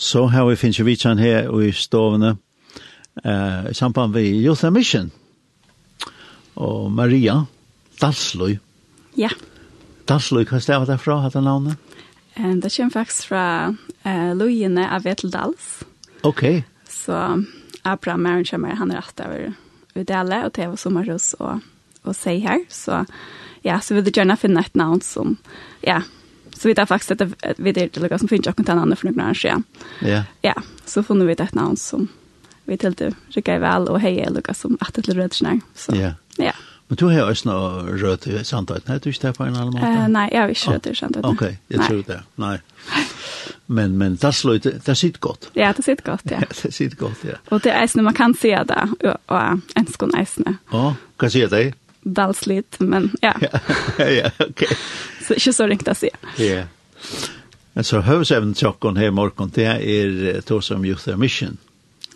Så har vi finnes vi kjenn her i stovene uh, i samband med Youth Mission og Maria Dalsløy. Ja. Dalsløy, hva stedet det fra, hatt navnet? Um, det kommer faktisk fra uh, Løyene av Veteldals. Ok. Så Abraham Maren kommer, han er rett over Udele og TV Sommerhus og, og Seiher. Så ja, så vil du gjerne finne et navn som, ja, Så vi tar faktiskt att vi det till som finns och annan for noen annen Ja. Ja, så fann vi et namn som vi till det rycka väl och hej Lucas som att till rödsnär. Så. Ja. Ja. Men du har också rött i samtidigt, nej, du inte på en annan måte? Uh, nej, jag har inte rött i samtidigt. Okej, jeg jag tror det, nej. Men, men det slår det sitter gott. Ja, det sitter gott, ja. det sitter gott, ja. Och det är eisende, man kan se det, och, och en skån ägstna. Ja, kan se det? Dalslitt, men ja. ja, ja, okej så ikke så ringt å se. Ja. Altså, høvesevnen tjokken her morgen, det er to som Youth Mission.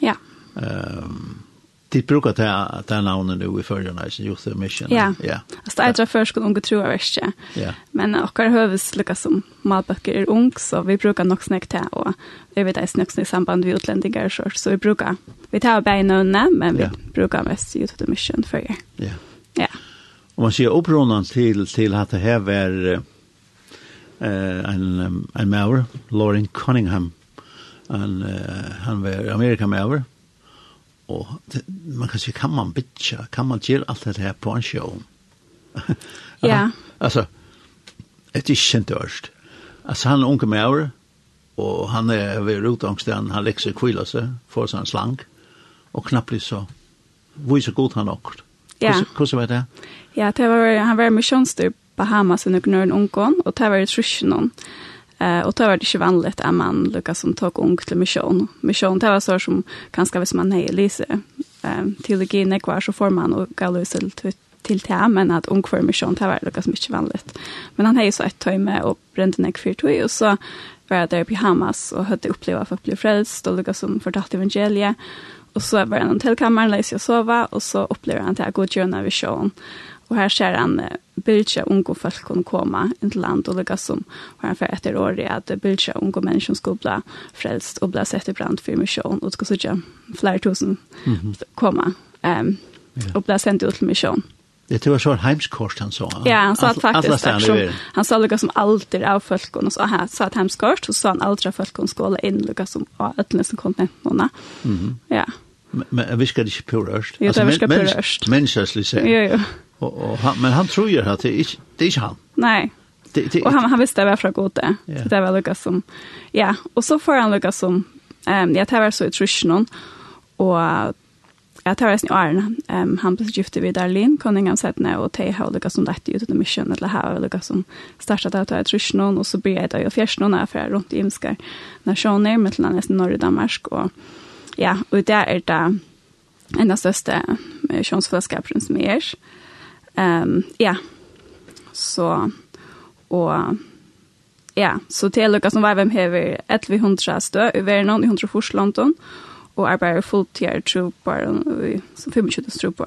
Ja. Um, de brukar ta ta navnet nu i förrjun i Youth Mission. Ja. Ja. Altså, jag tror först skulle unge tro av det. Ja. Men och høves hövs som malböcker är ung så vi brukar nok snakk til, och vi vet det snäckt i samband med utlendinger, så så vi brukar vi tar bäna men vi brukar mest Youth Mission för. Ja. Ja om man ser upprånan til till att det här var eh en en Mauer, Lauren Cunningham. Han uh, han var Amerika maur och det, man kan se kan man bitcha? Kan man gjøre allt det här på en show? Ja. Alltså det är kjent dörst alltså han er unge Mauer och han är ved rotångsten han lekser kvilla seg, får seg en slank och knappt så viser god han också Ja. Hvordan var det? Ja, det var, han var misjonstyr Bahamas under knurren ungkon, og det var i Trusjenon. Uh, og det var det ikke vanligt at man lukket som tog ung til misjon. Misjon, det var så som kanskje hvis man hei lise uh, teologi nekvar, så får man og galus til til det, men at ung for misjon, det var lukket som ikke vanligt. Men han hei så et tøy med og brente nek fyrtøy, og så var jeg der i Bahamas og hadde opplevd at folk ble frelst og lukket som fortatt evangeliet. Och så var han i hotellkammaren, lär sig att sova. Och så upplever han att jag går till en vision. Och här ser han eh, bilder unge folk kunne komme in till land och lyckas som. var han får ett år at att bilder unga människor bli frälst och bli sett i brand för misjon, Och skulle sitte flere tusen mm -hmm. komma um, ja. bli sendt ut til misjon. Det tror jag så heimskort han sa. Ja, han sa at faktiskt att som, han sa lika som alltid av folkon och så här sa att hemskorst og så han aldri av folkon skola in lika som av ötlnes kontinentene. Mm -hmm. Ja. Men jeg visker ikke på ørst. Jo, det visker på ørst. Menneskelig sier. Jo, jo. Og, og han, men han tror jo at det er ikke, det er ikke han. Nei. Det, det, og han, han visste det var fra gode. det. Så Det var lukka som, ja, og så får han lukka som, um, ja, det var så i trusjonen, og ja, det var i Arne. um, han ble gifte vid Darlin, konning av sættene, og det har lukka som dette ut av misjon, eller har lukka som startet av i trusjonen, og så blir jeg da jo fjersjonen, for jeg rundt i Imskar nasjoner, med til han nesten Norge Danmark, og ja, og det er det en av største kjønnsfellesskapen som er. Um, ja, så, og ja, så til Lukas som var hvem hever 1100 stø, i verden i 100 forslanden, og arbeider fulltid tro på som 25 tro på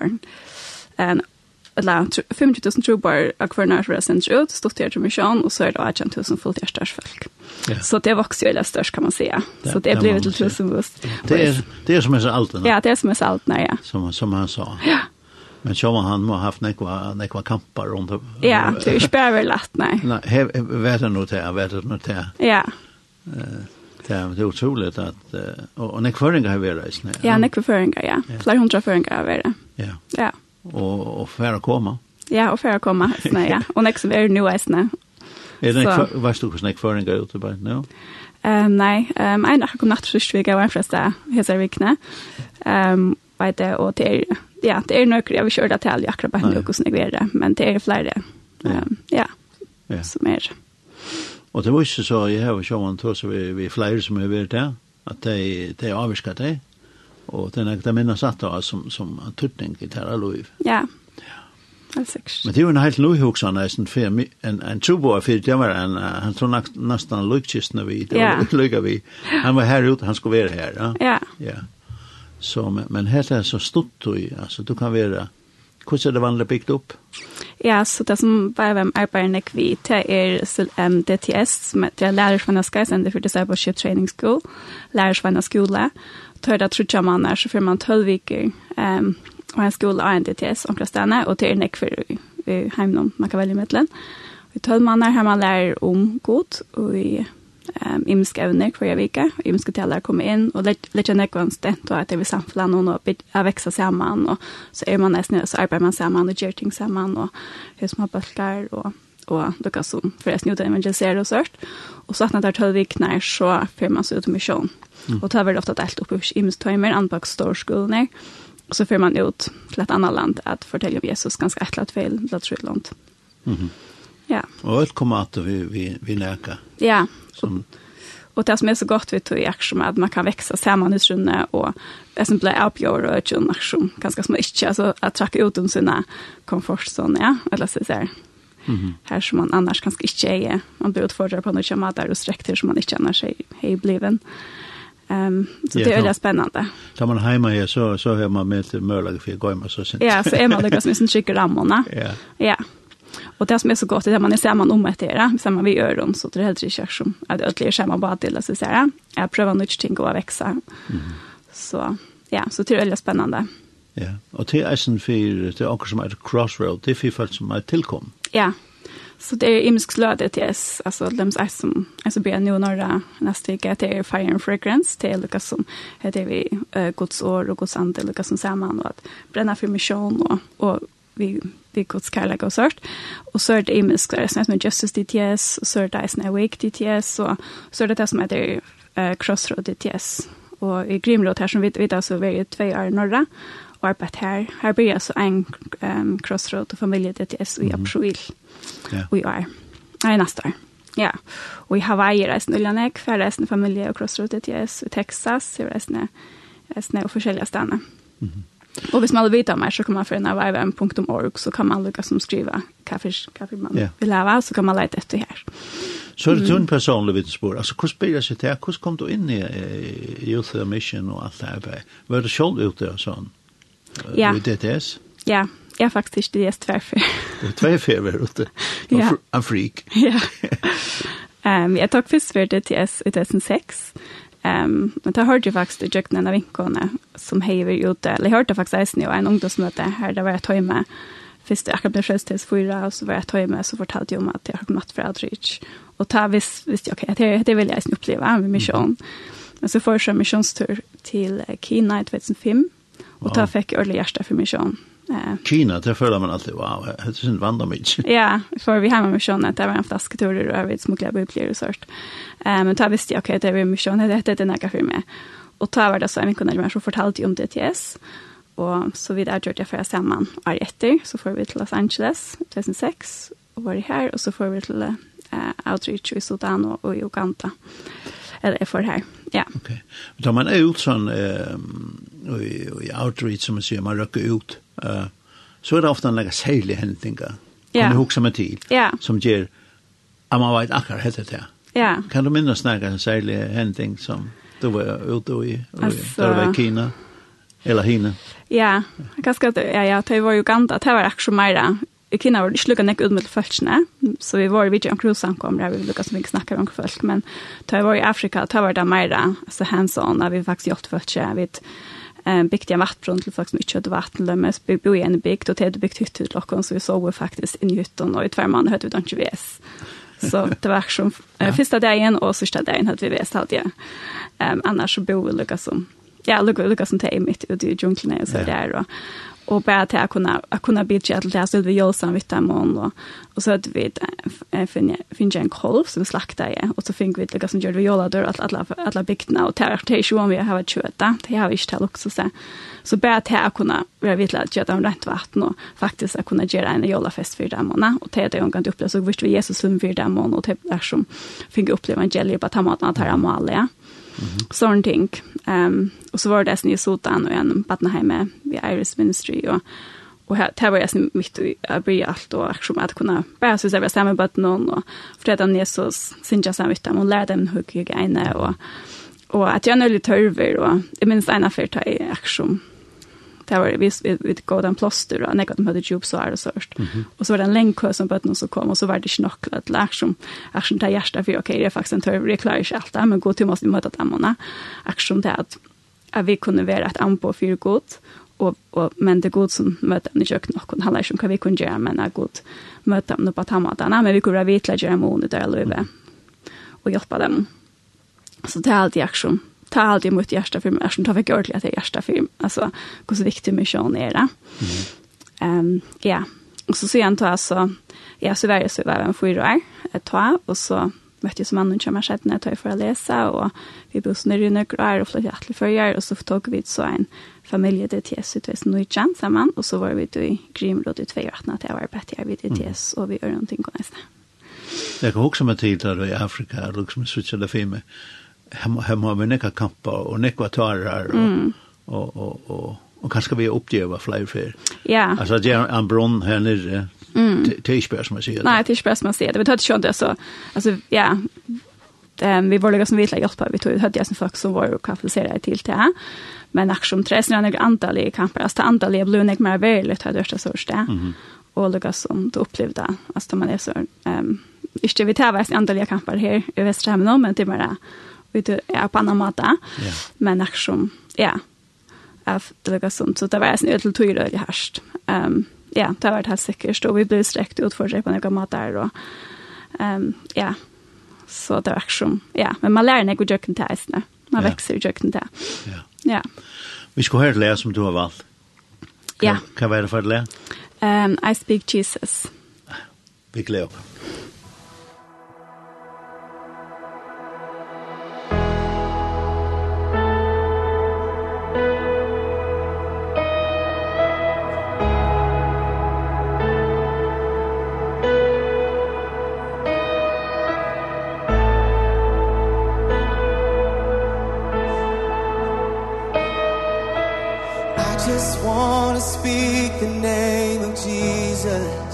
eller 50.000 trubbar av hver nærvare sender ut, stått her til misjon, og så er det 18.000 fullt hjertesfolk. Ja. Så det vokser jo eller størst, kan man säga. Det, så det, det blir ett tusen boost. Det är det är som är så allt. Ja, det är som är så allt ja. Som som han sa. Ja. Men så man han må ha haft några några kampar runt. Ja, det är spär väl lätt nej. Nej, vet det nog det, vet det nog det. Ja. Det är otroligt att och när kvarningar har vi rest. Ja, när kvarningar, ja. Flera hundra kvarningar har vi. Ja. Ja og, og for å komma. Ja, og for å komma, snä ja. Och som er nu är snä. Är det vad stod det snack för en gå ut bare nå? Um, nej, um, en har kom natt først, vi gav en första hela vikne. Um, vet det og det ja, det är nog jag vill köra till nå, hvordan jeg gjør det, men det är fler det. Ja. Ja. Som er. Och det var ikke så jeg har jo sjön då så vi vi flere som över där att det det avskattar det. Och den här minna satt då som som har tutning i tæra lov. Ja. Men det är ju en helt ny också nästan för en en tubo för det var en han tror nästan lyckligt när vi det lyckas vi. Han var här ute, han skulle vara här, ja. Ja. Ja. Så men, men är så stort då alltså du kan vara hur är det vanligt byggt upp? Ja, så det som bare hvem arbeider nek vi til er um, DTS, som er lærersvannet skreisende for det på Ship Training School, lærersvannet skole, tar det trutja man er, så får man 12 viker um, og en skole av NDTS omkla stene, og til er nekk for heimnom man kan velge mittelen. Vi tølv man er, har man lærer om god, og vi um, imiske evner hver vike, og imiske taler kommer inn, og litt av nekvann stent, og at det vil samfunne noen og jeg vekse sammen, og så er man nesten, så arbeider man sammen, og gjør ting sammen, og hos man bølger, og og lukka som forresten gjorde evangelisere og sørt. Og så at når det er tølv vikner, så fyrer man seg ut i misjon. Mm. Og tar vel ofte delt opp i imestøymer, anbak stårskolene, og så fyrer man ut til et annet land at fortelle om Jesus ganske et eller annet feil, det tror jeg langt. Mm -hmm. Ja. Og alt kommer at vi, vi, vi nærker. Ja. Som... Og det som er så godt vi tog i aksjon er at man kan vekse sammen i strunnet, og det som blir avgjør og ikke en aksjon, ganske små ikke, altså jeg trakk ut om sine komfortzoner, ja, eller så ser jeg Mm -hmm. Här som man annars kanske inte är. Man blir utfordrad på något mat där och sträckter som man inte annars sig är bliven. Um, så ja, det är väldigt spännande. Tar man hemma här så, så hör man med till mörlag för gå så sent. Ja, så är man lyckas med sin trycker rammorna. Ja. Ja. Och det som är så gott är att man är samman om ett era, samman vid dem, så det är helt riktigt som att ödliga samman bara till, så att säga. Jag prövar nytt ting att växa. Mm. Så, ja, så det är väldigt spännande. Ja, og till eisen for, det er akkur som er crossroad, det er for folk som er tilkom. Ja, så det er imisk slød ETS, altså lems eis som, eis som blir noe neste uke, det er Fire and Fragrance, det er som, heter vi uh, gods år og gods ande, lukkas som sammen, og at brenna for misjon og, og vi vi gods kärlek och sort. Och så är det imisk där som är Justice DTS och så är det Eisen Awake DTS och så är det det som heter uh, Crossroad DTS och i Grimrod här som vi vet alltså vi är två år norra arbeid her. Her blir altså en um, crossroad og familie DTS i april mm. yeah. i år. Nei, neste år. Ja, og i Hawaii reisen Uljanek, for reisen familie og crossroad DTS i Texas, og reisen, och og forskjellige stedene. Mm -hmm. Och hvis man vill veta mer så kan man förna varven.org så kan man lucka som skriva kaffe kaffe man yeah. vill ha så kan man leta efter här. Så det är en personlig vittnesbörd. Alltså hur spelar sig det? Hur kom du in i Youth Mission och allt det här? Var det själv ute och sånt? ja. i DTS? Ja, jeg har faktisk ikke det tverfer. tverfer var ute. Ja. En freak. ja. Um, jeg tok først for DTS i 2006. Um, men da hørte jeg faktisk det jøkkenen av vinkene som hever ute. Eller jeg hørte faktisk eisen jo en ungdomsmøte her, der var jeg tøy med. Først jeg akkurat ble sjøst til fyra, og så var jeg tøy med, så fortalte jeg om at jeg har kommet fra Outreach. Og da visste jeg, ok, det, det vil jeg oppleve med misjon. Mm. Men så får jeg misjonstur til Kina i 2005. Och då fick jag ordentligt hjärta för mig Eh. Kina, det føler man alltid, wow, det er sin vanda mye. Ja, for vi har med misjonen, det var en flasketur, og jeg vet smukla bøyblier og sånt. men da visste jeg, ok, det var misjonen, det heter det nægget for meg. Og da var det så en kunde som fortalte om DTS, og så vidt jeg gjorde det for jeg sammen år etter, så får vi til Los Angeles 2006, og var her, og så får vi til uh, Outreach i Sudan og, og i Uganda eller jeg får her. Ja. Ok. Da man er ut sånn, uh, i, outreach, som man sier, man røkker ut, uh, så er det ofte en like, særlig hendinger, ja. kan du huske med tid, ja. som gjør, at man vet akkurat heter det. Ja. Kan du minnes snakke en særlig hending som du var ute i, og altså, der var i Kina, eller Hina? Ja, ganske, ja, ja, det var jo Uganda, det var akkurat mer i Kina var det ikke lukka nek ut med følelsene, så vi var i ikke omkring samkommer, vi lukket så mye snakker om folk, men da var i Afrika, da var det meira, altså hands-on, at vi faktisk gjort følelse, vi um, bygde en vattbrunn til folk som ikke hadde vatten, men vi bo i en bygd, og det hadde bygd hytt til dere, så vi sov faktisk inn i hytten, og i tver mann hørte vi det ikke ves. Så det var som uh, første dagen, og sørste dagen hørte vi ves, hadde jeg. Um, annars så bo vi lukket som, ja, lukket, lukket som det er mitt ute i junglene, så det er, og och bara till att kunna att kunna bitcha till det så vi gör sån vitt imorgon och och så att vi finner finner en kolv som slaktar jag och så fick vi det som gör vi gör där att alla alla biktna och tar till ju om vi har ett köta det har vi inte heller också så så bara till att kunna vi vet att göra om rätt vatten och faktiskt att kunna göra en jolla fest för dem och till det hon kan uppleva så visst vi Jesus som för dem och till där som fick uppleva evangeliet på att han att alla. har ja. -hmm. Sånne ting. Um, og så var det i Sotan og en badneheime ved Iris Ministry og Og her, det var jeg som mitt i å bli alt, og akkurat som at kunne bare synes jeg var sammen med noen, og fortelle om Jesus, synes jeg sammen med dem, og lære dem hva jeg egnet, og, og at jeg er nødvendig tørver, og jeg minns en før tar akkurat det var visst vi vi gav den plåster och när de hade jobb så är det först. Mm -hmm. Och så var det en länk som bötten så kom och så var det snack att läxum action där hjärta för okej det är faktiskt en tur det klarar inte allt men gå till måste möta tämmarna. Action det att att vi kunde vara ett anpå för gott och och men det god som möter ni kök nog kan handla om kan vi kunna göra men är god möta dem på tamma men vi kunde vitla göra månader eller över och hjälpa dem. Så det är alltid action ta allt i mitt hjärta för mig. Eftersom ta fick ordentligt att det är hjärta för mig. Alltså, hur så viktig mission är det. Mm. Um, ja. Och så ser jag inte alltså, ja, så var jag så var jag en fyra år ett tag. Och så mötte jag som annan kommer sett när jag tar för att läsa. Och vi bor snurr i några år och flyttade till förra Och så tog vi så en familj till TS i 2019 samman. Och så var vi då i Grimråd i två år att jag arbetade vid TS. Och vi gör någonting på nästa. Jag kan också med tid där i Afrika, liksom i Sverige, där för mig hemma vi nekka kampa og nekka tarar og, mm. og, og, og, og, og kanskje vi oppgjøver flere fyr. Ja. Altså det er en brunn her nere, mm. det er ikke bare som jeg sier det. Nei, det er ikke bare som jeg sier det, vi tar er ikke det, så, altså, ja, um, vi var lika som vi ville hjälpa vi tog hade jag folk som var och kvalificerade till det men action tres när några antall i kamper altså det antall i blue ikke mer väldigt hade det så stort mm. och lika som det upplevde alltså man er så um, ikke vi tar vars antall i kamper her i Västerhamn men det er bare, ute er på annan måte. Ja. Men akkur ja, av det var sånt. Så det var en ødel tog i herst. Um, ja, det har vært helt sikkert. Og vi ble strekt utfordret på noen måte der. Og, um, ja, så det var akkur ja. Men man lærer nek å jøkken til eisene. Man ja. vekser i jøkken til. Ja. ja. Vi skulle høre det som du har valgt. Hva, ja. Hva var det for det? Um, I Speak Jesus. Vi gleder oss. just want to speak the name of Jesus.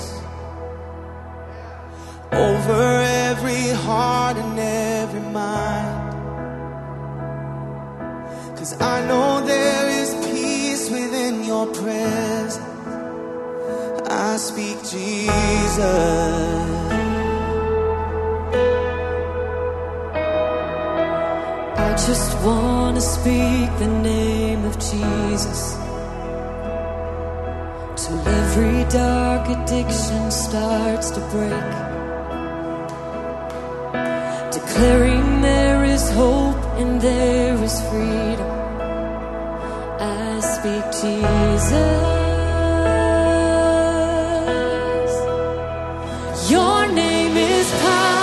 Over every heart and every mind. Cause I know there is peace within your presence. I speak Jesus. I just want to speak the name of Jesus. Till every dark addiction starts to break Declaring there is hope and there is freedom I speak Jesus. Your name is power.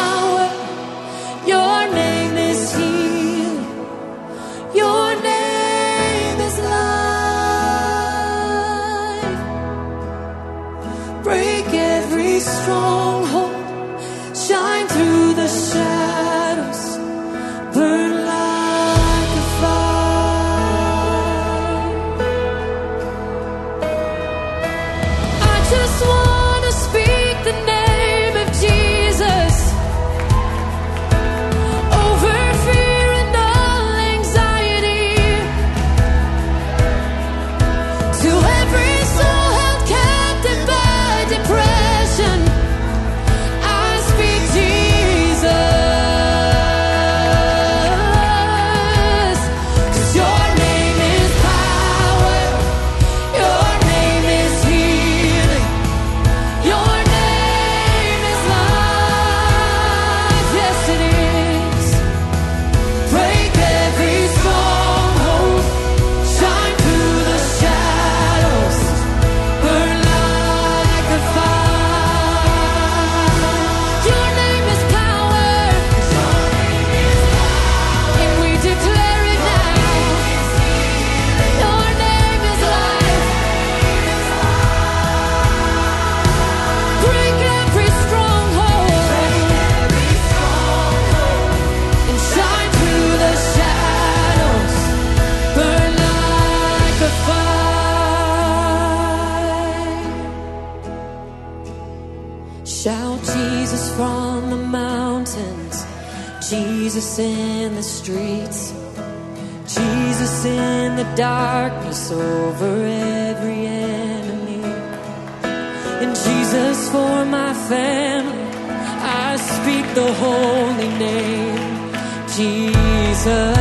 the holy name Jesus.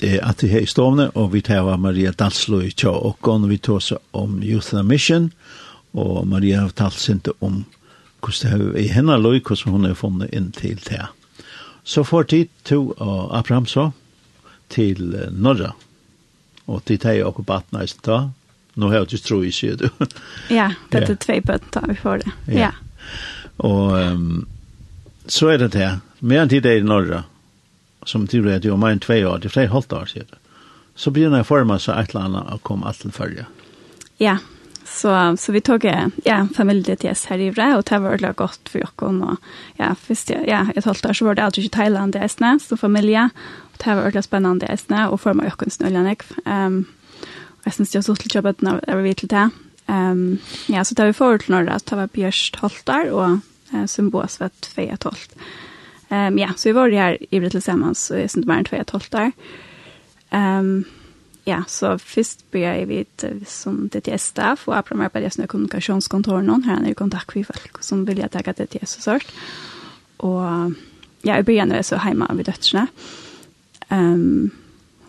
det at vi her i stående, og vi tar Maria Dalslo i Tja og vi tar oss om Youth and Mission, og Maria har talt sint om hvordan det er i henne løy, hvordan hun er funnet inn til det. Så får tid to og Abraham så til Norra, og til det er jo battene i stedet. Nå har jeg ikke tro i sier du. ja, det er tvei bøtta vi får det. Ja. ja. Og um, så er det det. Mer enn tid er i Norra, som tidligere det var mer enn tve år, det er flere halvt år siden. Så begynner jeg forma så et eller annet og kom alt til følge. Ja, så, så vi tog ja, familie til oss her i Vre, og det var veldig godt for dere. Og, ja, først, ja, et halvt år så var det alltid ikke Thailand i Esne, så familie, og det var veldig spennende i Esne, og forma dere snøljene. Um, og jeg synes det var så til jobbet når jeg var vidt til det. Um, ja, så det var forut til Norge, det var Bjørst Holtar og uh, Symbos var 2 12. Um, ja, så vi var här i Brit tillsammans i Sint Maren 2012 där. Um, ja, så först började vi som DTS-staff och Apram på det som kommunikationskontor någon. Här är i kontakt med folk som vill jag tagga DTS och sånt. Och ja, i början var jag så hemma vid dötterna. Um,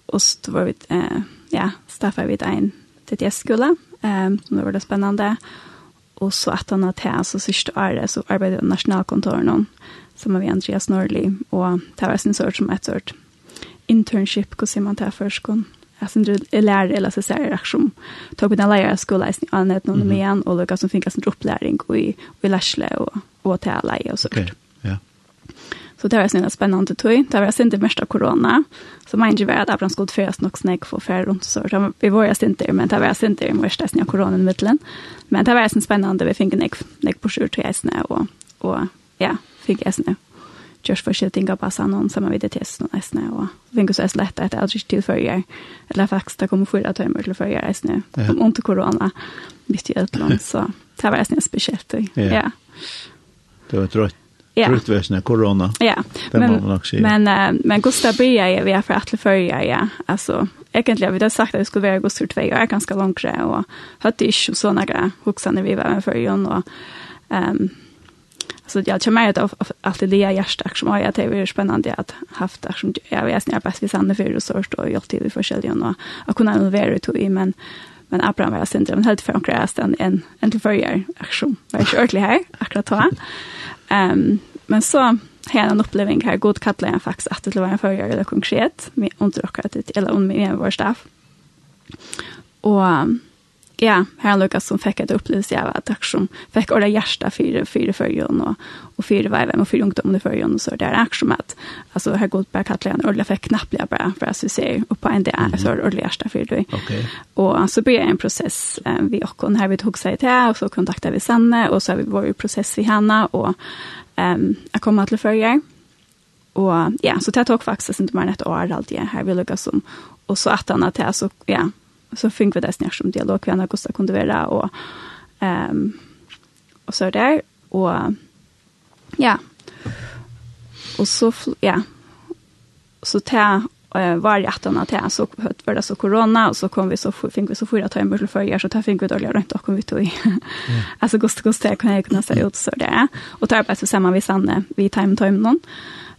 och så var vi, uh, ja, staffade vi en DTS-skola um, som var väldigt spännande. Och så att han har till så sista året så arbetade jag i någon som vi Andreas Norli, og det var sin sort som et sort internship, hva sier man til førskånd. Jeg synes det er lærere, eller så ser jeg som tog på den lærere skolen, jeg snitt annet noen med igjen, og lukket som fikk en opplæring i, i lærsle og, og til leie og sånt. ja. Så det var sånn spennende tog. Det var sint det mest av korona. Så man ikke var der på skulle skole nok snakk for før rundt. Så vi var jo inte men det var sint der i mest av koronan i midtelen. Men det var sånn spennende. Vi fikk en nek på sjur till jeg och og, og ja, fikk jeg snø. Just for shit tinga passa någon som vi det test någon nästa och vinkus är lätt att jag just till förr eller faktiskt det kommer förra timmar till förr är snö om inte corona visst i land så det var nästan speciellt ja det var trött Ja. Trött väsna corona. Ja. Men men men Gustav Bia är vi har för att förja ja. Alltså egentligen vi har sagt att det skulle vara Gustav 2 och är ganska långt och hade ju såna grejer huxar när vi var för Jon och ehm Så jag tror mer att allt det är gärst som har jag det är spännande att haft som jag vet när bäst vi sanna för och så står jag till i försäljen och att kunna involvera det i men men Abraham var sent men helt från kräst en en en till förr action var shortly här akkurat då. Ehm men så här en upplevelse här god kallar jag faktiskt att det var en förr eller konkret med det eller om med vår staff. Och ja, här Lucas som fick ett upplevelse av att tack som fick orda hjärta för för förjon och och för vad och för ungdomen för och så där är att alltså här går bara kallar en orda för knappliga bara för att se upp på en där så orda hjärta för dig. Okej. Och så blir en process vi och hon här vi tog sig till och så kontaktar vi Sanne och så har vi varit process i Hanna och ehm jag kommer till förjon. Och ja, så det tog faktiskt inte mer än ett år alltid här vi lyckas som och så att han att så ja så fick vi det snart som dialog vi Anna Gustav kunde vara och ehm um, och så där och ja. Och så ja. Så ta eh var jag att annat så hött var det så corona och så kom vi så fick vi så fyra timmar till förra så ta fick vi då lördag inte kom vi till. Alltså gost gost kan jag kunna säga ut så där. Och tar bara så samman vi sanne vi time time någon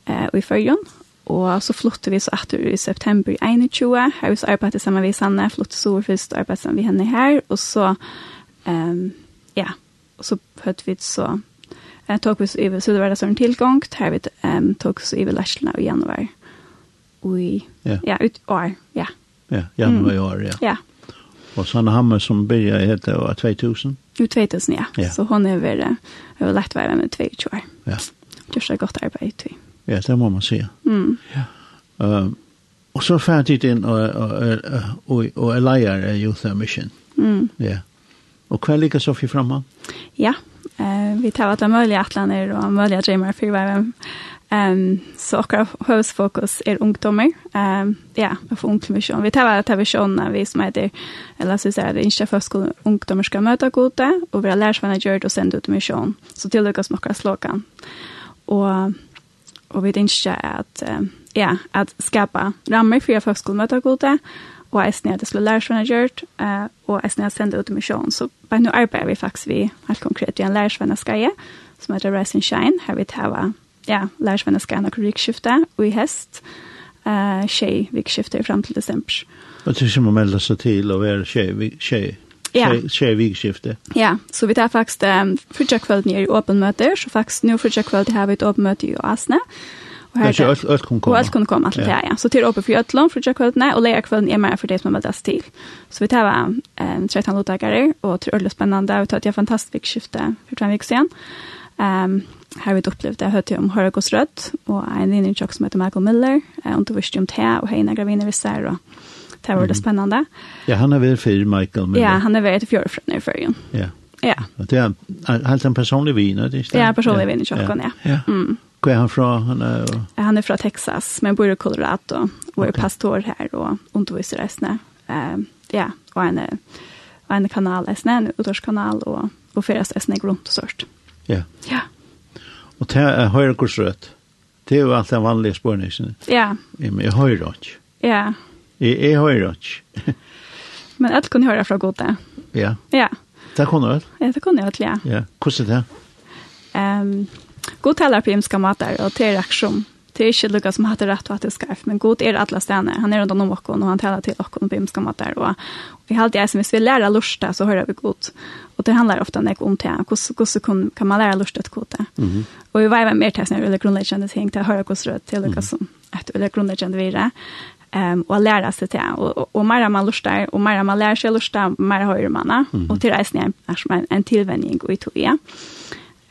eh och i förrjun Og så flyttet vi så etter i september 21. Her vi så arbeidet sammen med Sanne, flyttet så først arbeidet sammen med henne her. Og så, um, ja, og så hørte vi så, eh, tog vi så i Sudvardagsåren tilgångt. Her vi um, tog så i Lærsla i januar. Ui, ja. ja, ut år, ja. Ja, januar i år, ja. Ja. Og Sanne Hammer som byrja heter var 2000? Jo, 2000, ja. ja. Så hon er veldig, har vært med 22 år. Ja. Gjør så godt arbeid, tror. Ja, det må man säga. Mm. Ja. Um, och så färdigt in och, och, och, och, och är Youth Mission. Mm. Ja. Och kväll lika Sofie framme? Ja, eh, vi tar alla möjliga atlaner och möjliga dreamar för vem. Ehm så och huvudfokus är ungdomar. Ehm ja, för ungdomsmission. Vi tar att vi sjön vi som heter eller så säger det inte för skolan ungdomar ska möta goda och vi har lärt sig vad det gör och sända ut mission. Så till lyckas smaka slogan. Och och vi tänkte att at, ja, att skapa rammer för att folk skulle möta gode, och att det skulle lära sig gjort, og och att det sända ut i mission. Så bare nu arbetar vi faktiskt vi helt konkret i en lærersvenneskaje, som heter Rise and Shine. Här vi tar ja, lærersvenneskajen og vikskiftet, og i hest, uh, tjej vikskiftet fram til desember. Og til som å melda sig till och vara tjej, tjej Ja. Skjer vikskifte. Ja, så vi tar faktisk um, fyrtja kveld nere i åpen møter, så faktisk nå fyrtja kveld har vi et åpen møte i Asne. Og her er alt, alt kunne komme. Og alt kunne komme, alt det her, ja. Så til åpen for Jøtlån, fyrtja kveldene, og leia kvelden er mer for det som er møtes til. Så vi tar um, 13 loddagere, og det ødelig spennende, og vi tar et fantastisk vikskifte for tre vik siden. Um, her vi opplevd det, jeg hørte om Horagos Rødt, og en linjertjokk som heter Michael Miller, og du visste om det, og heina graviner vi ser, og Det var det spännande. Ja, han är väl för Michael. Men ja, han är väl ett från i färgen. Ja. Ja. Det är helt en personlig vin, det är Ja, personlig vin i kyrkan, ja. ja. Mm. Hvor er han fra? Han er, og... han er fra Texas, men bor i Colorado, og er okay. pastor her, og underviser reisende. Uh, ja, og han er, og han kanal en utårskanal, og, og fyrer reisende grunt og sørst. Ja. Ja. Og det er høyre. Det er jo alt en vanlig spørningen. Ja. Men jeg høyre ikke. Ja. Jeg, jeg hører ikke. Men alt kunne høre fra gode. Ja. Ja. Det kunne jeg. Ja, det kunne jeg vel, ja. Ja, hvordan er det? Um, god taler på himmelska mater, og til reaksjon. Det er ikke lukka som hatt rett og hatt det skarft, men god er alle stedene. Han er rundt om åkken, og han taler til åkken på himmelska mater. Og, og vi halte jeg som hvis vi lærer lusta, så hører vi god. Og det handlar ofte nek om det. Hvordan kan man lære lusta til god Mm -hmm. Og vi var mer til sånne veldig grunnleggende ting, til å høre hvordan rød til lukka som et veldig grunnleggende vire um, og læra seg til. Og, og, og mer man lustar og mer man lærer seg lusta mer høyre man Og til reisen er en, en tilvenning i tog, ja.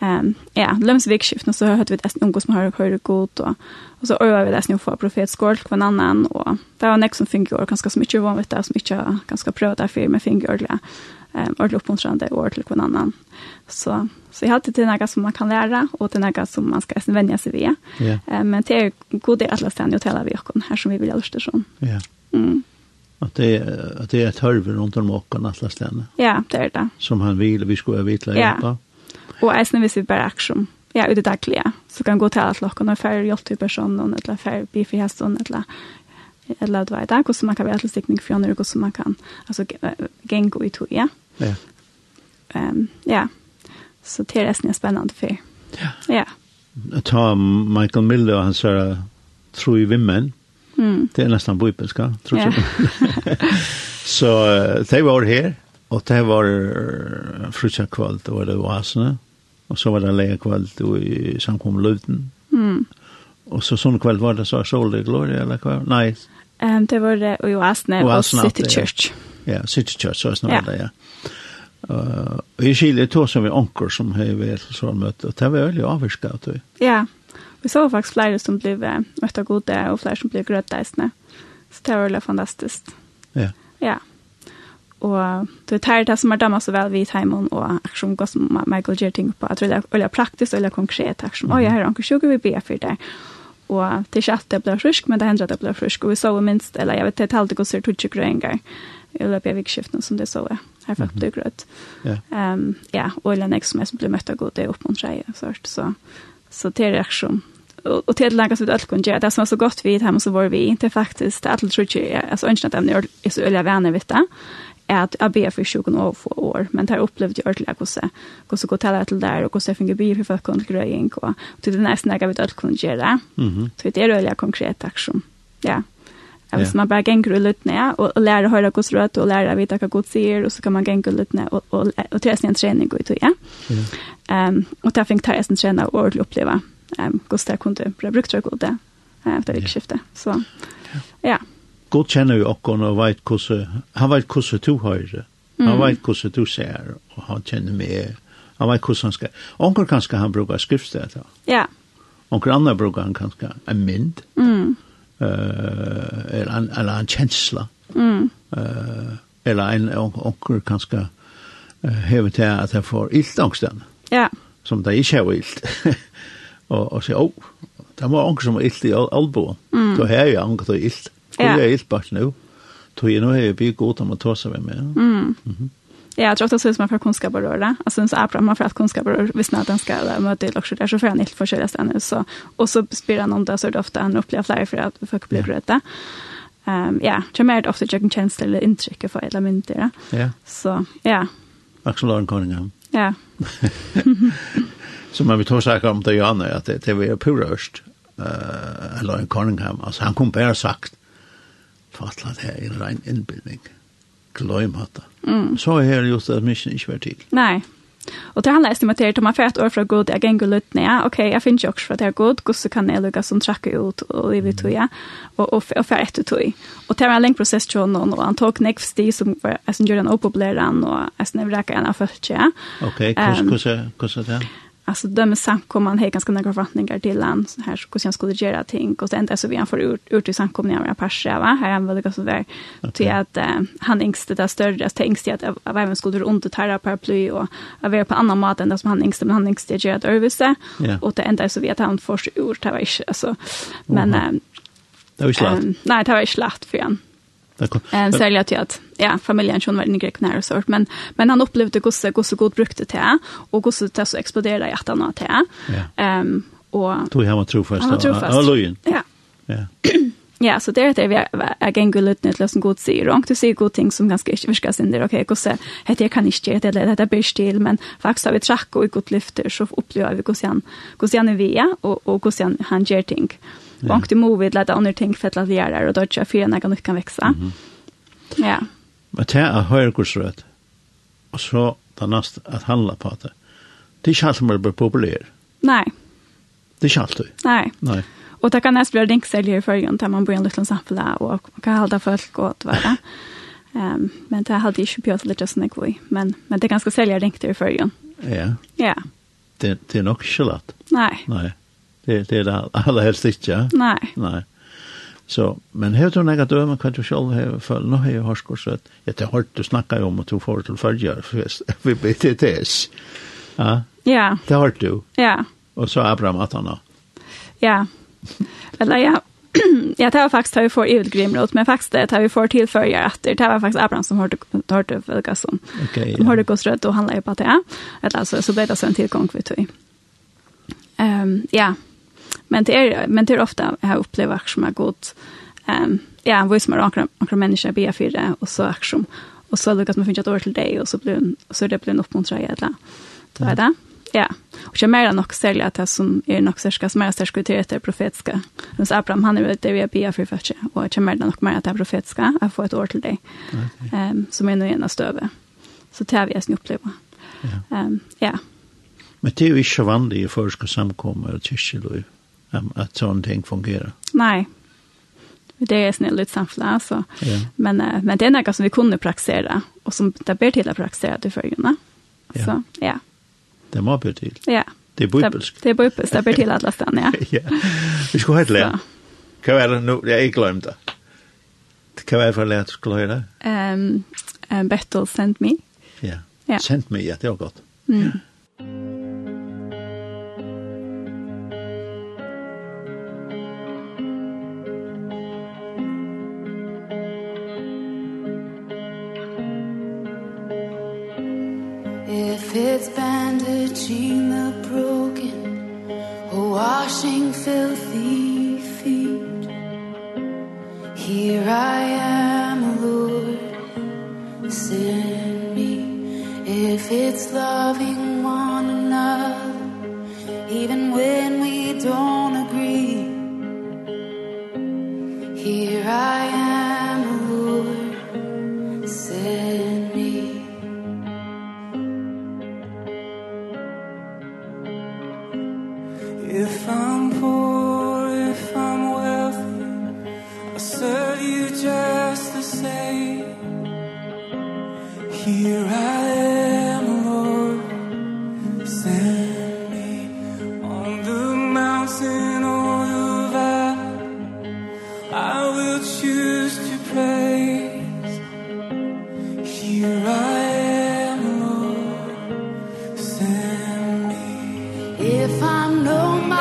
Um, ja, lømsvikskiftene så hørte vi nesten unge som har høyre gott och och så över vi det å för profetskål på en annan och det var nästan som finger, ganska så mycket var vanvitt, som ganska prövat där för med finger, ehm ordentlig uppmuntrande år till hver annan. Så, så jag hade till några som man kan lära och til några som man ska vänja sig vid. Yeah. Ehm men det är god del alle stedene å tale vi och här som vi vill göra lyst. Ja. Mm. At det, at det er et hørve rundt om okken alle stedene. Ja, det är det. Som han vil, vi skulle vite å hjelpe. Ja. Og eisen hvis vi bare aksjon, ja, ut i dagliga. så kan gå til alle okken, og færre hjelp til personen, eller færre bifrihesten, eller eller det var i hvordan man kan være til stikning for andre, hvordan man kan altså, gengo i tog, ja. Ja. Ehm ja. Så det är nästan spännande för. Ja. Ja. Ta Michael Miller och hans tror ju vimmen. Mm. Det är nästan bibelska, tror jag. så they var here och det var frutja kvalt och det var asna. Och så var det läge kvalt i samkom Luten. Mm. Och så sån kväll var det så Soul Gloria eller kväll. Nej. Ehm det var det i Asne och City Church. Ja, City Church så snart där ja. Uh, og i Chile tog som vi onker som har vært så møte, og det var veldig avvirket. Ja, vi så faktisk flere som ble møtt av gode, og flere som ble grøtdeisende. Så det var veldig fantastisk. Ja. Ja. Og det er det som er damer så vel vidt hjemme, og aksjon går som Michael gjør ting på. Jeg tror det er veldig praktisk og veldig konkret. aksjon. mm -hmm. ja, her er onker 20, vi ber for det. Og det er ikke at det blir frisk, men det hender at det blir frisk. Og vi så minst, eller jeg vet, det er alltid godt ser 20 grønner. I løpet av vikskiften som det så er. Her folk blir grøt. Ja. Um, ja, og eller nek som jeg som blir møtt av god, det er oppmuntret, så, så, så det er reaksjon och och till länkas ut allt kunde det som så gott vi hemma så var vi inte faktiskt att allt tror jag alltså inte att ämne är så öliga vänner vet det är att jag ber for 20 år, for år men det har opplevd jo ordentlig hvordan hur så til alla der, og hvordan jeg finner bil for folk för kunde og och till det nästa jag vet allt kunde gjøre Mhm. Så det är öliga konkret aksjon. Ja. Ja. Så man bara gänger och lyssnar och, och lära höra Guds röst och lära vita vad Gud säger och så kan man gänga och lyssna och, och, och träna en träning och så, ja. Um, och där fick jag en träna och uppleva um, Guds där kunde bli brukt och det efter vikskiftet. Så, ja. God kjenner jo okkon og veit hvordan, han veit hvordan du høyre, han veit hvordan du ser, og han kjenner meg, han veit hvordan han skal, onker kanskje han brukar skriftstedet. Ja. Onker andre brukar han kanskje en mynd, mm uh, eller, en, eller en kjensla. Mm. Uh, eller en onker kanske uh, hever til at jeg får ilt angsten. Ja. Som det ikke er ilt. og, og sier, åh, oh, det var onker som er ilt i Albo. Mm. Då har jeg onker til ilt. illt. Ja. jeg är jag illt bara nu. Då är jag nu har jag god om å ta seg med meg. Mm. Mm -hmm. Ja, jag tror också som man får kunskap och röra. Alltså så är bra man får att kunskap och röra. Visst när den ska möta i också där så får han helt försörja sig nu. Så, och så spelar han om det så är det ofta han upplever flera för att folk blir röda. Um, ja, jag märker ofta att jag kan känna eller intryck för alla mynter. Ja. Så, ja. Axel Lauren Cunningham. Ja. så man vill ta sig om det Janne, att det, det var pura hörst. Uh, Lauren Cunningham, alltså han kom bara sagt fatla det är en rein inbildning. Glöm det. Mm. Så är det just att mission inte var till. Nej. Och det handlar estimaterat om att för ett år från god jag gänger lut ner. Okej, jag finns ju också för att jag god. Gusse kan jag lugga som trackar ut och i vi tog jag. Och, och, och för ett tog. Och det var en längre process till honom. Och han tog nekv sti som var, jag som gjorde en opopulär och jag som räkade en av först. Okej, hur är det? alltså dömer samkomman har ganska några förväntningar till han så här hur jag skulle göra ting. Och sen så vi han får ut ut i samkomningen med Pasha va? Här han väl så där. Till att uh, han ängste där större att ängste att av vem skulle du inte ta paraply och av vara på annan mat än det som han ängste men han ängste gör att överse och det enda så vi att han först ur det var inte alltså. Men uh, Det var ju lett. Um, nej, det var ju slatt för han. Ehm så jag att ja familjen schon var inne i Grekland och sort men men han upplevde gosse gosse god brukte te och gosse te så exploderade i hjärtan av te. Ehm och tog han var man Han var trofast. Ja. Ja. Ja, så det är det vi är gäng gulut nytt som god sig. Och du ser god ting som ganska inte virkas sin där. Okej, gosse, heter jag kan inte det Det det blir stil, men faktiskt har vi track och i god lyfter så upplever vi gosse han. Gosse han är via och, och gosse han, han ting. Mm Och inte movet lite andre ting for at vi är där och då tror jag för när kan vekse. växa. Ja. Men det är höjer kursrött. og så det neste at handla på det. Det er ikke alt som att bli populär. Nej. Det känns du. Nei. Nei. Og det kan nesten bli rinksäljare i förrjön där man bor i en liten samfälle och kan holde folk åt det Um, men det hadde ikke ju litt sånn jeg var men men det er ganske säljer rinkt i förrjön. Ja. Ja. Det det er nok ikke lett. Nei. Nei det, det är det allra helst inte. Nej. Nej. Så, men här tror jag att döma kan du själv ha följt. Nu har jag hörskorsrätt. Jag har hört du snacka om att du får till följare vid BTTS. Ja. Ja. Det har du. Ja. Och så Abraham att han har. Ja. Eller ja. ja, det var faktiskt har vi får i grimrot, men faktiskt det har vi får tillföra att det var faktiskt Abraham som hørte hörde vilka som okay, ja. hörde gås rött och handlade på det. Eller alltså så ble det så en tillgång tog. Ehm um, ja. Men det är men det är ofta jag upplever som har gått Ehm ja, en som mer ankra ankra människa be för det och så action. Och så lyckas man finna ett år till dig och så blir en, så det blir en uppmuntran i alla. Det var det. Ja. Och jag mer nog sälja att det som är nog särska som är särska till det profetiska. Men så Abraham han är det vi be för för och jag menar nog mer att det profetiska att få ett ord till dig. Ehm som är nog ena stöve. Så tar vi oss nu uppleva. Ehm ja. Men det är ju så vanligt i förska samkommer och kyrkjelöv um, att sånne ting fungerar. Nej. Det är snällt litt samfla så. Ja. Men men det är något som vi kunde praktisera och som det ber til å praktisera det för Ja. Så, ja. Det må ber til. Ja. Det er bibelskt. Det är bibelskt. Det ber till alla stedene, ja. ja. Vi ska Hva lära. det nå? nu jag ikke glemt det. Det kan vara för lätt skulle høre Ehm um, um, Bethel sent me. Ja. ja. Sent me, ja, det är godt. Mm. Ja. touching the broken. Or washing filthy feet. Here i am lord. Send me if it's loving one another. Even when we don't send me if I know my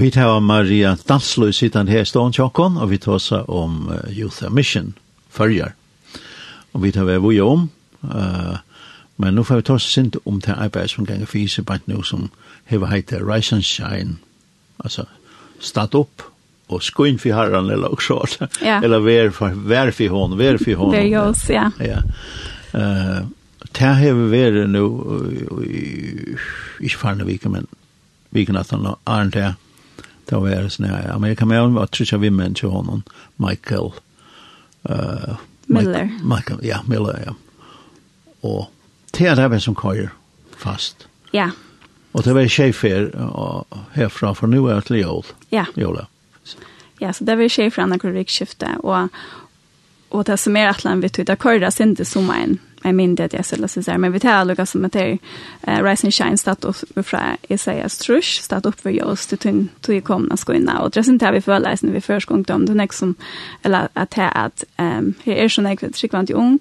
Vi tar Maria Dansløy sidan her stående tjokken, og vi tar om uh, Youth Mission, følger. Og vi tar hva vi om, uh, men nå får vi ta oss sint om til arbeid som ganger fise bare nå som hever heiter Rise and Shine, altså start opp og skoin for herren eller også, eller vær for, vær for hånd, vær for hånd. Vær oss, ja. ja. Uh, det har vært nå, ikke farne viken, men viken at han har arnt det, Det var sånn her, Amerika med var trykja vimmen til honom, Michael. Uh, Miller. Michael, ja, Miller, ja. Og det er det som køyer fast. Ja. Og det var tjejfer herfra for nu er til jól. Ja. Jola. Ja, så det var tjejfer anna korrekskiftet, og, og det som er atlan vi tog, det kører det til sommeren, jag minns att jag skulle säga men vi tar lika som att det är Rise and Shine start opp fra Isaias Trush start opp for oss till tyn till komna ska in Og det er sen vi føler når vi först gång om det er nästa som eller at att här att ehm här är så näkt tryckvant ung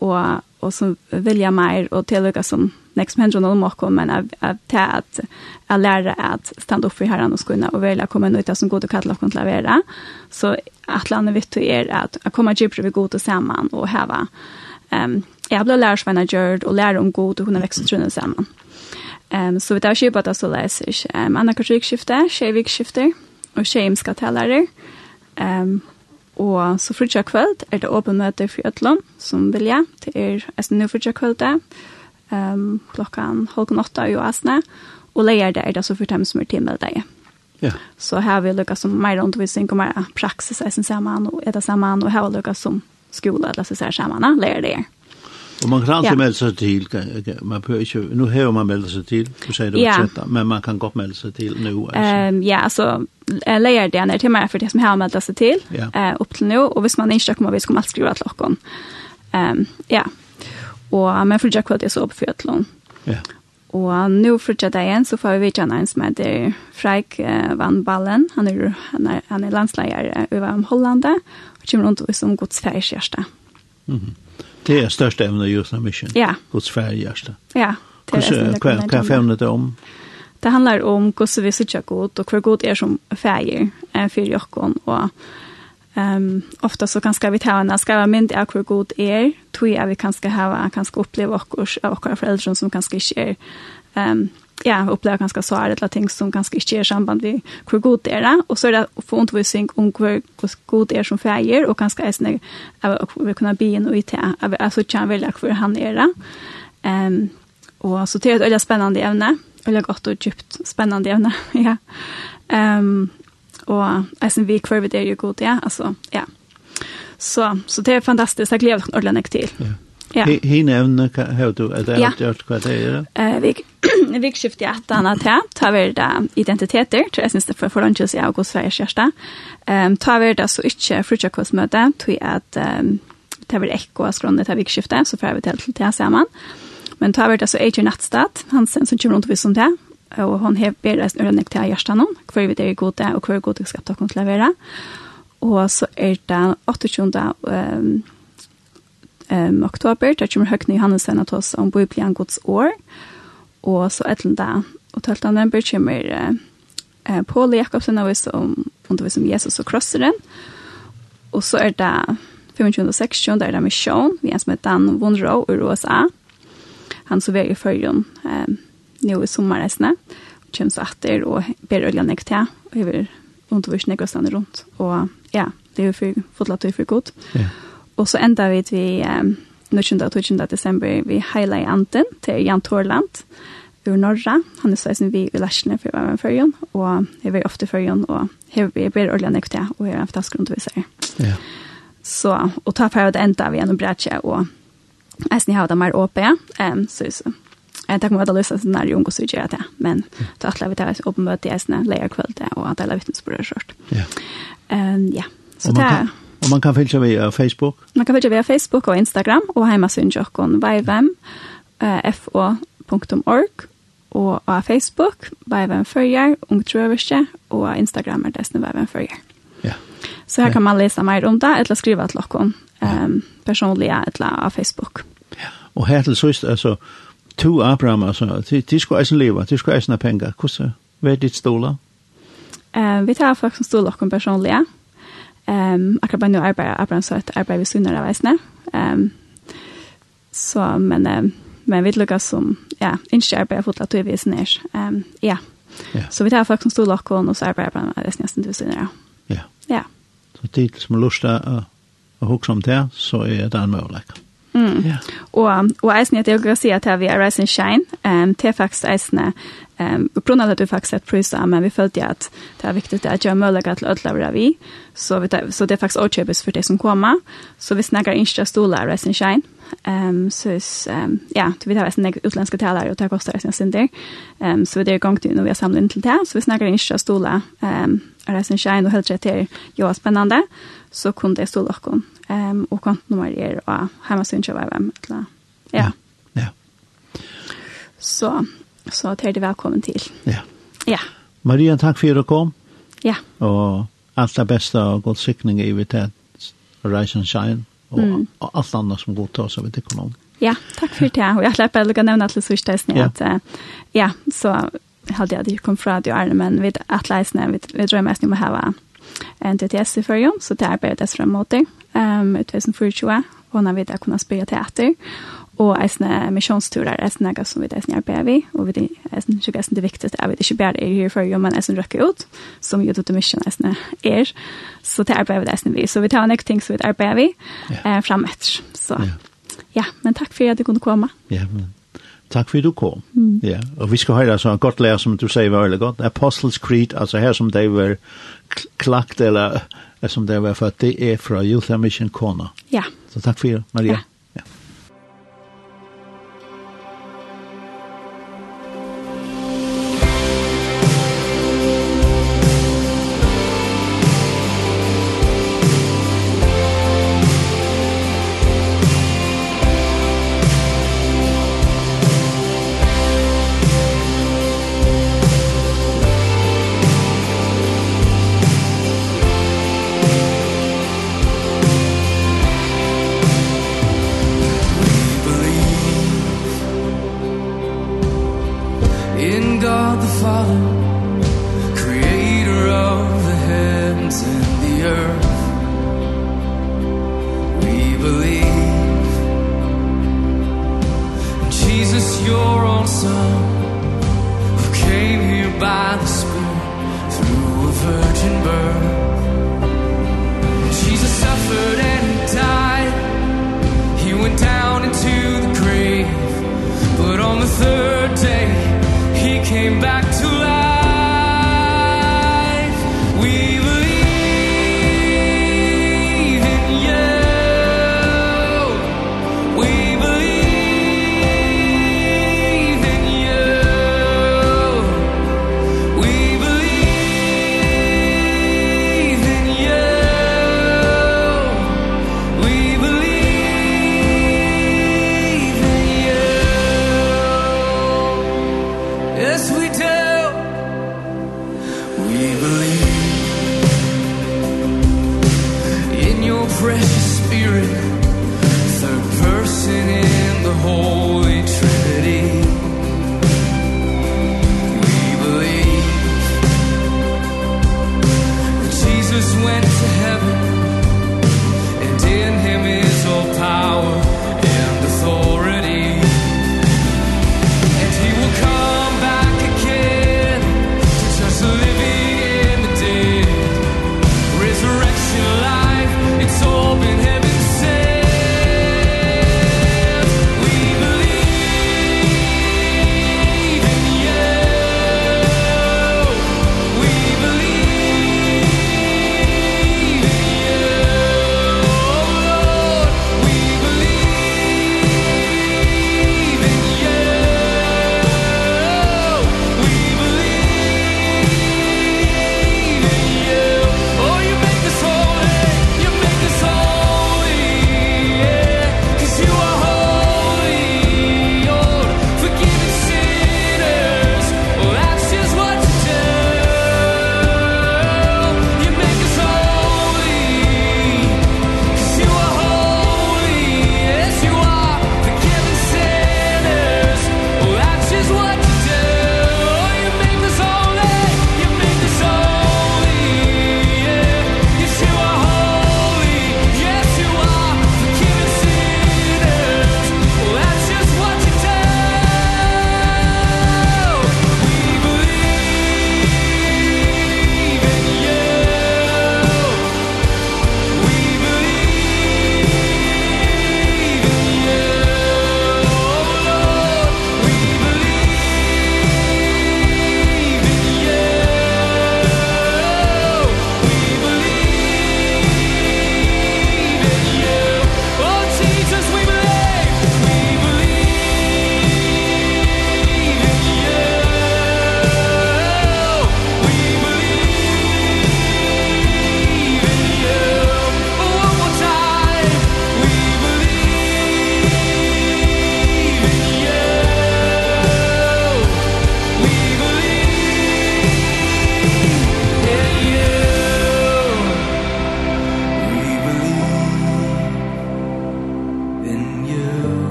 og, och som jeg mer og til lika som nek som men journal marko men av av at att lära at stand upp för herran og skunna och välja komma nöjda som god og och kalla och klavera så at landet vet er at att komma djupare vi god og samman og heva um, jeg ble lærersvenner gjørt og lærer om god, og hun har vekst trunnet sammen. Um, så vi tar kjøpet at så leser jeg. Um, Anna Kartrykskifte, Skjevik-skifter, og Skjeimska talere. Um, og så frutja kvöld er det åpen møte for Øtlån, som vil jeg, Det er eisen nu frutja kvöld det, um, klokkan halvkon åtta i Oasne, og leier det er det så for dem som er timeldeg. Ja. Så her vil lukka som mer undervisning og mer praksis eisen sammen og er det saman, og her vil lukka som skole, eller så ser sammen, leier det er. Och man kan alltid ja. melde sig till. Man behøver ikke, nu har man meldt sig till, du säger det ja. också, men man kan godt melde sig till nu. Alltså. Um, ja, alltså leier det när til meg för det som har meldt sig till ja. uh, upp till nu. Och hvis man inte kommer vi skal alltid skrive til dere. Um, ja. Och men for ju kvart så upp för Ja. Og nå for jeg igjen, så får vi vite en som heter Freik Van Ballen. Han er, han er, han er landsleier over om Hollande, og kommer rundt som Mhm. Mm. Det er største evne i när mission. Ja. Guds færre hjärsta. Ja. det er Hva hva er femnet det om? Det handlar om hvordan vi sitter god, og hver god er som fæger eh, for jokken, og um, ofte så kan skal vi ta en skrive mynd av hver god er, tror jeg vi kan skal ha, kan skal oppleve okkurs av okkara foreldre som kanskje ikke er um, ja, upplever ganska så är det ting som ganska inte är samband med hur god det är. Det. Och så är det för undervisning om hur god det är som färger och ganska är snägg att vi kunna be in och i det. Alltså kan välja hur han är det. Um, och så det ett väldigt spännande ämne. eller gott och djupt spännande ämne. ja. Um, och alltså vi kvar vid det är ju god det. Alltså, ja. Så, så det är fantastiskt. Jag gläder mig ordentligt till. Ja. Ja. Hina evne, hva du, er det ja. gjort hva det er? Uh, vi, vi skifter jeg etter henne til, ta vi det identiteter, tror jeg synes det for forhånd til å si av hos Sveriges kjæreste. Um, ta vi det så ikke frutjakostmøte, tror jeg at um, ta vi ekko av skrånene til vikskiftet, så får vi til til sammen. Men ta vi det så Adrian Nattstad, han sen som kommer rundt og viser det, og hon har bedre ørenek til hjertet noen, hver vi det er gode, og hver gode skal ta kontrollere. Og så er det 28. Um, um, oktober, der kommer Høgne Johannesen at oss om Bibelen Guds år, og så etter det, og 12. november kommer uh, Paul Jakobsen av oss om undervis om Jesus og krosseren, og så er det 25. og 26. der er det misjon, vi er som heter Dan Wonrow i USA, han som er i førjen eh, nå i sommerreisene, og kommer så etter og ber olje nek til, og jeg vil undervis nek og stande rundt, og ja, det er jo for, fotlatt og for godt. Ja. Og så enda vi vi um, 19. og 20. desember vi heila i Anten til Jan Torland ur Norra. Han er sånn vi i Lærsene for å være med førjen, og jeg er ofte førjen, og her vi ber ordentlig nok til, og jeg er en fantastisk underviser. Ja. Så, og ta for det enda vi gjennom brætje, og jeg snitt har det mer åpne, um, så jeg Jeg tenker meg at det løser sånn nær unge studier til, men det er alle vi tar et åpenbøte i eisene, leier kveld og at alle vittnesbord er skjørt. Ja. Um, ja. Så det er... Og man kan fylgja via Facebook? Man kan fylgja via Facebook og Instagram, og heimasynjokon vivem.fo.org, og av Facebook, vivem følger, ungtrøverskje, og av Instagram er desne vivem følger. Ja. Så her kan man lesa mer om det, eller skriva til okon um, personliga, eller av Facebook. Ja, og her til sist, altså, to Abraham, altså, de, de skulle eisen leva, de skulle eisen ha pengar. Hvordan, hva er ditt stola? Uh, vi tar folk som stola okon personliga, Um, akkurat bare nå arbeider Abraham så et arbeid ved sunnere veisene. Um, så, men, um, men vi lukker som, ja, ikke arbeider fotla til vi snær. Um, ja. ja. Så vi tar folk som stod lokken, og så arbeider Abraham veisene nesten til sunnere. Ja. Ja. Så tid som har lyst til å huske om det, så er det en mulighet. Mm. Yeah. Og, og eisen er si at vi er Rise and Shine, um, til faktisk eisene, um, grunnen at du faktisk et prøys men vi følte at det er viktig at jeg mulighet til ødelaver vi, så, vi, så det er faktisk åkjøpes for det som kommer, så vi snakker ikke stoler Rise and Shine, um, så um, ja, vi tar eisen utländska talare og det koster eisen synder, um, så det er gang til når vi har samlet inn til det, så vi snakker ikke stoler um, Rise and Shine, og helt rett til jo spennende, så kunne det stå dere um, og kontonummer er og hjemmesyn til VVM. Ja. ja. ja. Så, så tar det velkommen til. Ja. Ja. Maria, takk for at du kom. Ja. Og alt det beste og god sikning i vidt Rise and Shine og, mm. og alt annet som godt tar seg vidt økonomisk. Ja, takk for det. Og jeg slipper å nevne til Sørsteisen at ja. ja, så hadde jeg det kom fra det året, men vi, at leisene, vi, vi drømmer nesten om å ha en TTS i førjon, så det er bare det frem mot det um, i 2024, og når vi da kunne spille teater, og eisne misjonsturer, eisne nega som vi eisne arbeider vi, og vi eisne ikke eisne det viktigste, jeg vet ikke bare er her for jo, men eisne røkker ut, som jo til mission eisne er, så det arbeider vi eisne vi, så vi tar en ting som vi arbeider vi, yeah. eh, frem etter, så ja. ja, men takk for at du kunne komme. Ja, men Takk for du kom. Mm. Ja, og vi skal høre så en godt lærer, som du sier var veldig godt. Apostles Creed, altså her som de var klagt, eller som de var født, det er fra Youth Mission Kona. Ja. Så takk for Maria. Ja.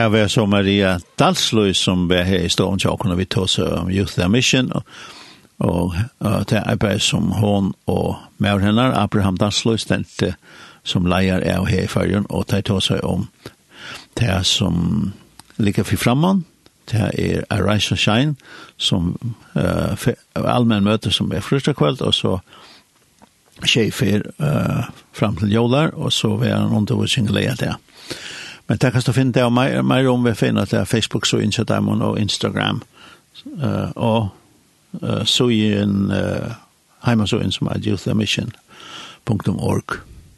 her var så Maria Dalsløy som var her i Stolen Tjåkon, og vi tog seg om Youth Their Mission, og, og uh, det arbeid som hon og med henne, Abraham Dalsløy, stendte som leier er her i fargen, og det tog seg om det som ligger for fremman, det er Arise and Shine, som uh, allmenn møte som er første kveld, og så tjej för uh, fram til Jolar og så var han undervisning ledet det Men det kan du finne det, og mer, mer om vi finner det Facebook, så Instagram og Instagram. Uh, og uh, så i en uh, heimasøyen som er youthmission.org.